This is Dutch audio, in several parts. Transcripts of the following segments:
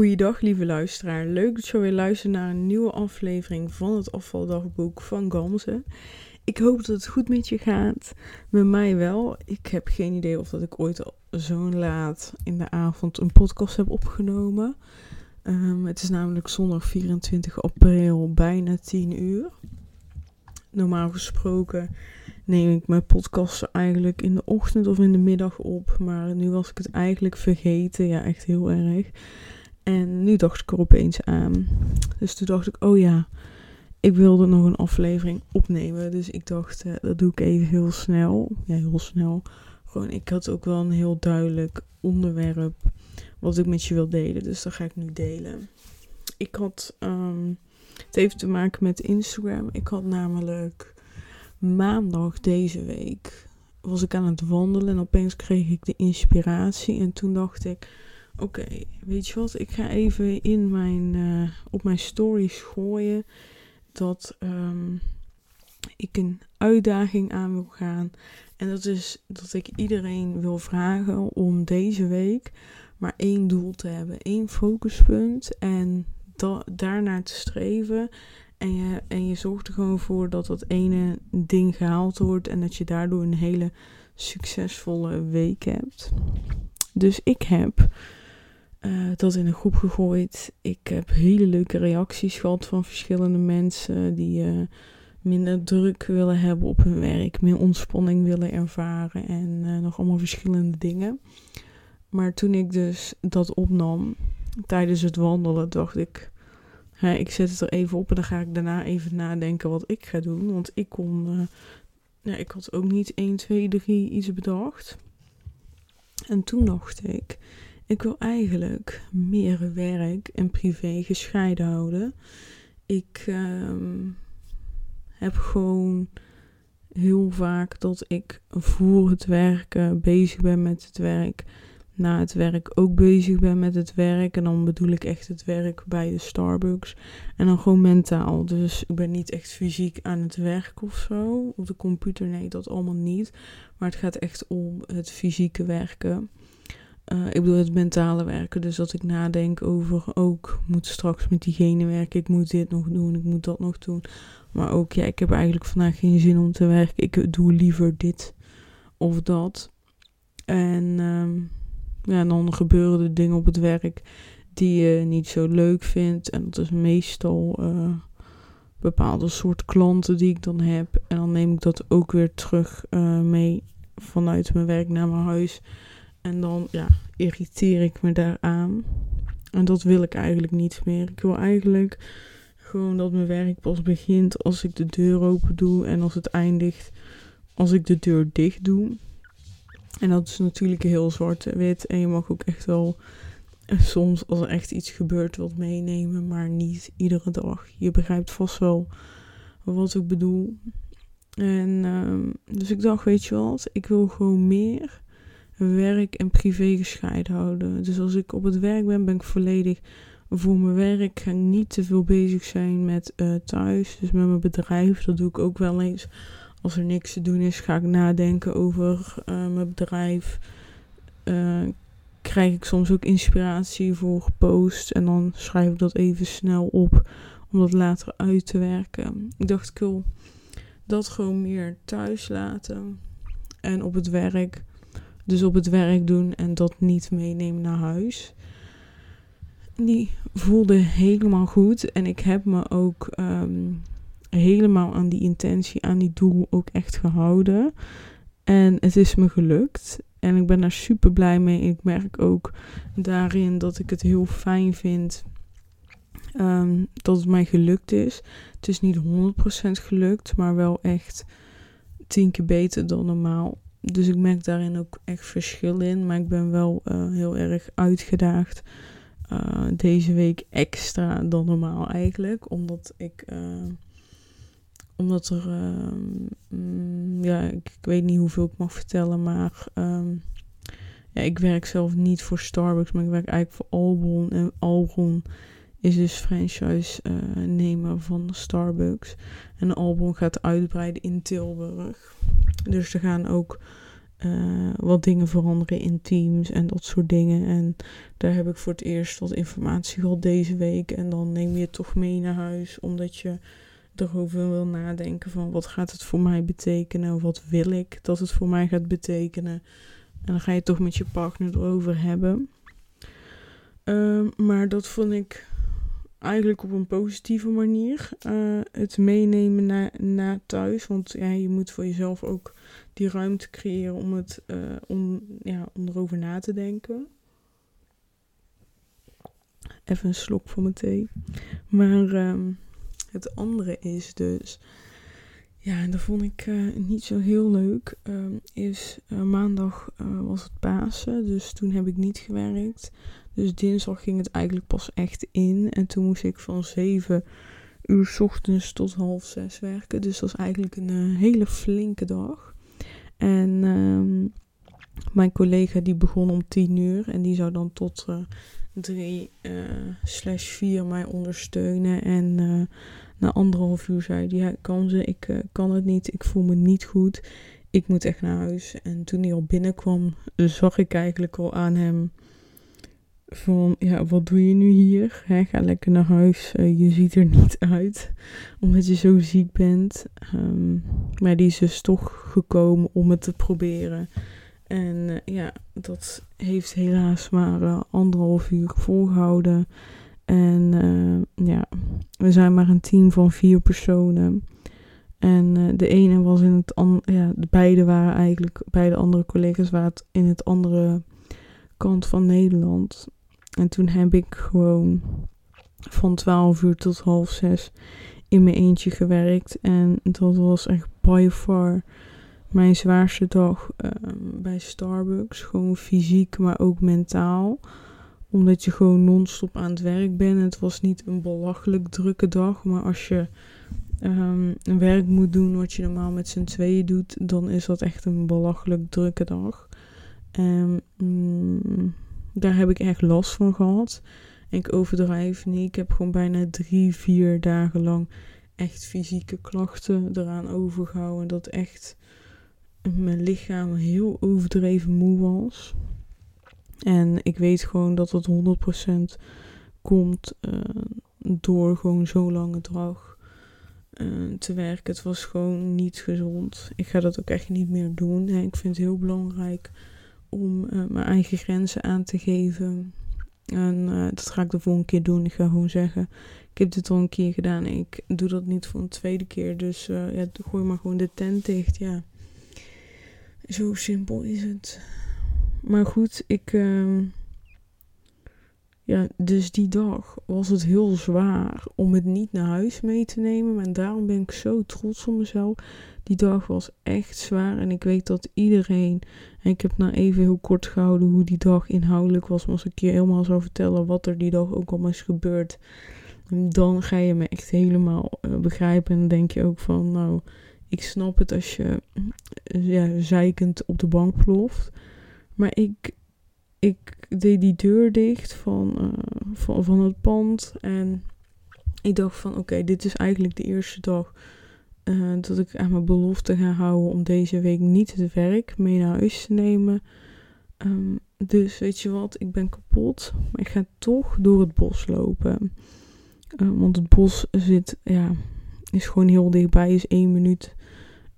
Goeiedag, lieve luisteraar. Leuk dat je weer luistert naar een nieuwe aflevering van het afvaldagboek van Gamze. Ik hoop dat het goed met je gaat. Met mij wel. Ik heb geen idee of dat ik ooit zo laat in de avond een podcast heb opgenomen. Ehm, het is namelijk zondag 24 april, bijna 10 uur. Normaal gesproken neem ik mijn podcast eigenlijk in de ochtend of in de middag op. Maar nu was ik het eigenlijk vergeten. Ja, echt heel erg. En nu dacht ik er opeens aan. Dus toen dacht ik, oh ja, ik wilde nog een aflevering opnemen. Dus ik dacht, eh, dat doe ik even heel snel. Ja, heel snel. Gewoon, ik had ook wel een heel duidelijk onderwerp wat ik met je wil delen. Dus dat ga ik nu delen. Ik had, um, het heeft te maken met Instagram. Ik had namelijk maandag deze week, was ik aan het wandelen en opeens kreeg ik de inspiratie. En toen dacht ik, oké, weet je wat, ik ga even in mijn, uh, op mijn stories gooien dat um, ik een uitdaging aan wil gaan. En dat is dat ik iedereen wil vragen om deze week maar één doel te hebben, één focuspunt en da daarnaar te streven. En je, en je zorgt er gewoon voor dat dat ene ding gehaald wordt en dat je daardoor een hele succesvolle week hebt. Dus ik heb uh, dat in een groep gegooid. Ik heb hele leuke reacties gehad van verschillende mensen die uh, minder druk willen hebben op hun werk, meer ontspanning willen ervaren en uh, nog allemaal verschillende dingen. Maar toen ik dus dat opnam tijdens het wandelen, dacht ik, hè, ik zet het er even op en dan ga ik daarna even nadenken wat ik ga doen. Want ik kon, ja, ik had ook niet 1, 2, 3 iets bedacht. En toen dacht ik, ik wil eigenlijk meer werk en privé gescheiden houden. Ik um, heb gewoon heel vaak dat ik voor het werken bezig ben met het werk. Na het werk ook bezig ben met het werk. En dan bedoel ik echt het werk bij de Starbucks. En dan gewoon mentaal. Dus ik ben niet echt fysiek aan het werk of zo. Op de computer, nee, dat allemaal niet. Maar het gaat echt om het fysieke werken. Uh, ik bedoel het mentale werken. Dus dat ik nadenk over ook moet straks met diegene werken. Ik moet dit nog doen. Ik moet dat nog doen. Maar ook ja, ik heb eigenlijk vandaag geen zin om te werken. Ik doe liever dit of dat. En um, ja, dan gebeuren er dingen op het werk die je niet zo leuk vindt. En dat is meestal uh, bepaalde soort klanten die ik dan heb. En dan neem ik dat ook weer terug uh, mee vanuit mijn werk naar mijn huis. En dan ja, irriteer ik me daaraan. En dat wil ik eigenlijk niet meer. Ik wil eigenlijk gewoon dat mijn werk pas begint als ik de deur open doe en als het eindigt als ik de deur dicht doe. En dat is natuurlijk heel zwart-wit. En je mag ook echt wel soms als er echt iets gebeurt wat meenemen, maar niet iedere dag. Je begrijpt vast wel wat ik bedoel. En um, dus ik dacht, weet je wat, ik wil gewoon meer werk en privé gescheiden houden. Dus als ik op het werk ben, ben ik volledig voor mijn werk. Ik niet te veel bezig zijn met uh, thuis. Dus met mijn bedrijf. Dat doe ik ook wel eens. Als er niks te doen is, ga ik nadenken over uh, mijn bedrijf. Uh, krijg ik soms ook inspiratie voor post. En dan schrijf ik dat even snel op. Om dat later uit te werken. Ik dacht, ik wil dat gewoon meer thuis laten. En op het werk dus op het werk doen en dat niet meenemen naar huis. Die voelde helemaal goed. En ik heb me ook um, helemaal aan die intentie, aan die doel ook echt gehouden. En het is me gelukt. En ik ben daar super blij mee. Ik merk ook daarin dat ik het heel fijn vind um, dat het mij gelukt is. Het is niet 100% gelukt, maar wel echt tien keer beter dan normaal. Dus ik merk daarin ook echt verschil in. Maar ik ben wel uh, heel erg uitgedaagd. Uh, deze week extra dan normaal eigenlijk. Omdat ik. Uh, omdat er. Mm, ja, ik, weet niet hoeveel ik mag vertellen. Maar. Um, ja, ik werk zelf niet voor Starbucks. Maar ik werk eigenlijk voor Albron. En Albron is dus franchise nemer van Starbucks. En Albron gaat uitbreiden in Tilburg. Dus er gaan ook eh, wat dingen veranderen in teams en dat soort dingen. En daar heb ik voor het eerst wat informatie gehad deze week. En dan neem je het toch mee naar huis, omdat je erover wil nadenken van wat gaat het voor mij betekenen? Wat wil ik dat het voor mij gaat betekenen? En dan ga je toch met je partner erover hebben. Ehm, maar dat vond ik eigenlijk op een positieve manier. Uh, het meenemen naar, thuis. Want ja, je moet voor jezelf ook die ruimte creëren om, het, uh, om, ja, om erover na te denken. Even een slok voor mijn thee. Maar um, het andere is dus. Ja, en dat vond ik uh, niet zo heel leuk. Uh, is maandag was het Pasen, dus toen heb ik niet gewerkt. Dus dinsdag ging het eigenlijk pas echt in. En toen moest ik van 7 uur s ochtends tot half 6 werken. Dus dat was eigenlijk een uh, hele flinke dag. En um, mijn collega die begon om 10 uur. En die zou dan tot uh, 3 uh, slash 4 mij ondersteunen. En na anderhalf uur zei hij, ja, kan ze, ik kan het niet, ik voel me niet goed. Ik moet echt naar huis. En toen hij al binnenkwam, zag ik eigenlijk al aan hem van, ja, wat doe je nu hier? Ga lekker naar huis. Uh, je ziet er niet uit, omdat je zo ziek bent. Um, maar die is dus toch gekomen om het te proberen. En uh, ja, dat heeft helaas maar uh, anderhalf uur volgehouden. En ja, we zijn maar een team van vier personen. En de ene was in het andere, ja, de beide waren eigenlijk, beide andere collega's waren in het andere kant van Nederland. En toen heb ik gewoon van 12 uur tot half 6 in mijn eentje gewerkt. En dat was echt by far mijn zwaarste dag um, bij Starbucks. Gewoon fysiek, maar ook mentaal. Omdat je gewoon non-stop aan het werk bent. Het was niet een belachelijk drukke dag. Maar als je een werk moet doen wat je normaal met z'n tweeën doet, dan is dat echt een belachelijk drukke dag. En mm, daar heb ik echt last van gehad. Ik overdrijf niet. Ik heb gewoon bijna drie, vier dagen lang echt fysieke klachten eraan overgehouden. Dat echt mijn lichaam heel overdreven moe was. En ik weet gewoon dat het 100% komt uh, door gewoon zo lange dag uh, te werken. Het was gewoon niet gezond. Ik ga dat ook echt niet meer doen. ik vind het heel belangrijk om uh, mijn eigen grenzen aan te geven. En uh, dat ga ik de volgende keer doen. Ik ga gewoon zeggen: Ik heb dit al een keer gedaan. Ik doe dat niet voor een tweede keer. Dus uh, ja, gooi maar gewoon de tent dicht. Ja. Zo simpel is het. Maar goed, ik. Uh, ja, dus die dag was het heel zwaar om het niet naar huis mee te nemen. En daarom ben ik zo trots op mezelf. Die dag was echt zwaar. En ik weet dat iedereen. En ik heb nou even heel kort gehouden hoe die dag inhoudelijk was. Maar als ik je helemaal zou vertellen wat er die dag ook allemaal is gebeurd. Dan ga je me echt helemaal uh, begrijpen. En dan denk je ook van. Nou, ik snap het als je. Ja, zeikend op de bank ploft. Maar ik ik deed die deur dicht van, uh, van, van het pand. En ik dacht van oké, dit is eigenlijk de eerste dag uh, dat ik aan mijn belofte ga houden om deze week niet het werk mee naar huis te nemen. Um, dus weet je wat, ik ben kapot. Maar ik ga toch door het bos lopen. Uh, want het bos zit, ja, is gewoon heel dichtbij. Is één minuut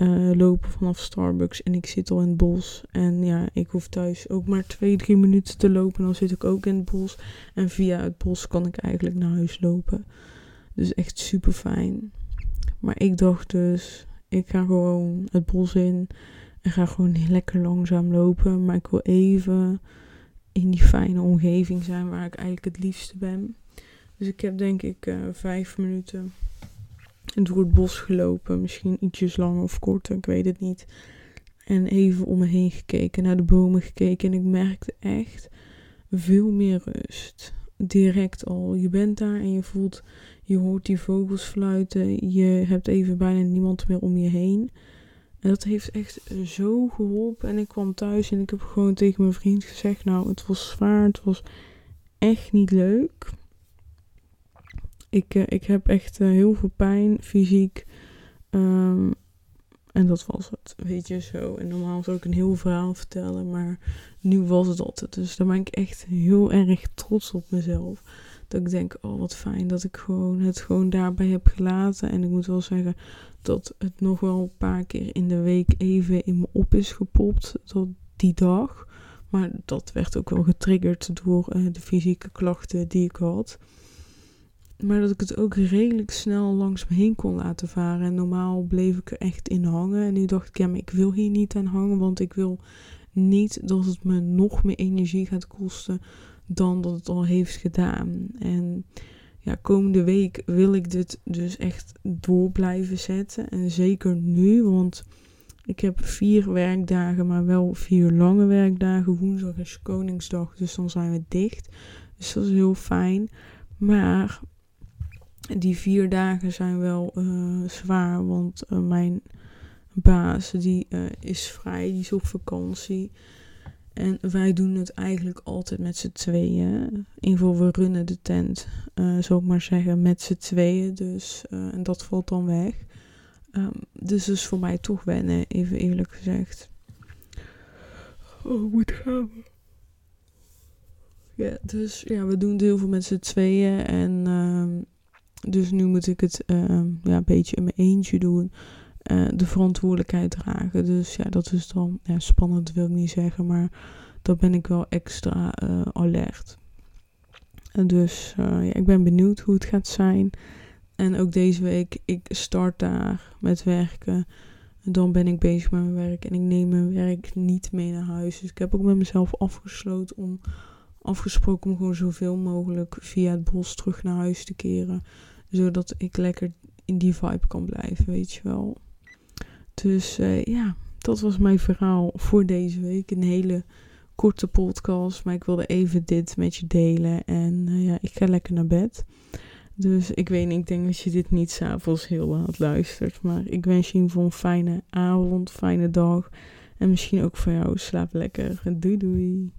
uh, lopen vanaf Starbucks en ik zit al in het bos. En ja, ik hoef thuis ook maar twee, drie minuten te lopen. Dan zit ik ook in het bos. En via het bos kan ik eigenlijk naar huis lopen. Dus echt super fijn. Maar ik dacht dus, ik ga gewoon het bos in. En ga gewoon lekker langzaam lopen. Maar ik wil even in die fijne omgeving zijn waar ik eigenlijk het liefste ben. Dus ik heb denk ik uh, vijf minuten door het bos gelopen. Misschien ietsjes langer of korter, ik weet het niet. En even om me heen gekeken, naar de bomen gekeken. En ik merkte echt veel meer rust. Direct al. Je bent daar en je voelt, je hoort die vogels fluiten. Je hebt even bijna niemand meer om je heen. En dat heeft echt zo geholpen. En ik kwam thuis en ik heb gewoon tegen mijn vriend gezegd: Nou, het was zwaar, het was echt niet leuk. Ik, uh, ik heb echt uh, heel veel pijn, fysiek. Um, En dat was het, weet je zo. En normaal zou ik een heel verhaal vertellen, maar nu was het altijd. Dus daar ben ik echt heel erg trots op mezelf. Dat ik denk, oh wat fijn dat ik gewoon het gewoon daarbij heb gelaten. En ik moet wel zeggen dat het nog wel een paar keer in de week even in me op is gepopt. Tot die dag. Maar dat werd ook wel getriggerd door uh, de fysieke klachten die ik had. Maar dat ik het ook redelijk snel langs me heen kon laten varen. En normaal bleef ik er echt in hangen. En nu dacht ik, ja, ik wil hier niet aan hangen. Want ik wil niet dat het me nog meer energie gaat kosten dan dat het al heeft gedaan. En ja, komende week wil ik dit dus echt door blijven zetten. En zeker nu, want ik heb vier werkdagen, maar wel vier lange werkdagen. Woensdag is Koningsdag, dus dan zijn we dicht. Dus dat is heel fijn. Maar die vier dagen zijn wel uh, zwaar, want uh, mijn baas die uh, is vrij, die is op vakantie. En wij doen het eigenlijk altijd met z'n tweeën. In ieder geval, we runnen de tent, zou ik maar zeggen, met z'n tweeën. Dus, en dat valt dan weg. Um, dus dat is voor mij toch wennen, even eerlijk gezegd. Oh, moet gaan. Ja, dus ja, we doen het heel veel met z'n tweeën. En um, dus nu moet ik het um, ja, een beetje in mijn eentje doen. Uh, de verantwoordelijkheid dragen. Dus ja, dat is dan ja, spannend, wil ik niet zeggen, maar dan ben ik wel extra uh, alert. Dus uh, ja, ik ben benieuwd hoe het gaat zijn. En ook deze week, ik start daar met werken. Dan ben ik bezig met mijn werk en ik neem mijn werk niet mee naar huis. Dus ik heb ook met mezelf afgesloten om afgesproken om gewoon zoveel mogelijk via het bos terug naar huis te keren. Zodat ik lekker in die vibe kan blijven, weet je wel. Dus uh, ja, dat was mijn verhaal voor deze week. Een hele korte podcast, maar ik wilde even dit met je delen. En uh, ja, ik ga lekker naar bed. Dus ik weet niet, ik denk dat je dit niet s'avonds heel laat luistert. Maar ik wens je in een fijne avond, fijne dag. En misschien ook voor jou. Slaap lekker. Doei doei.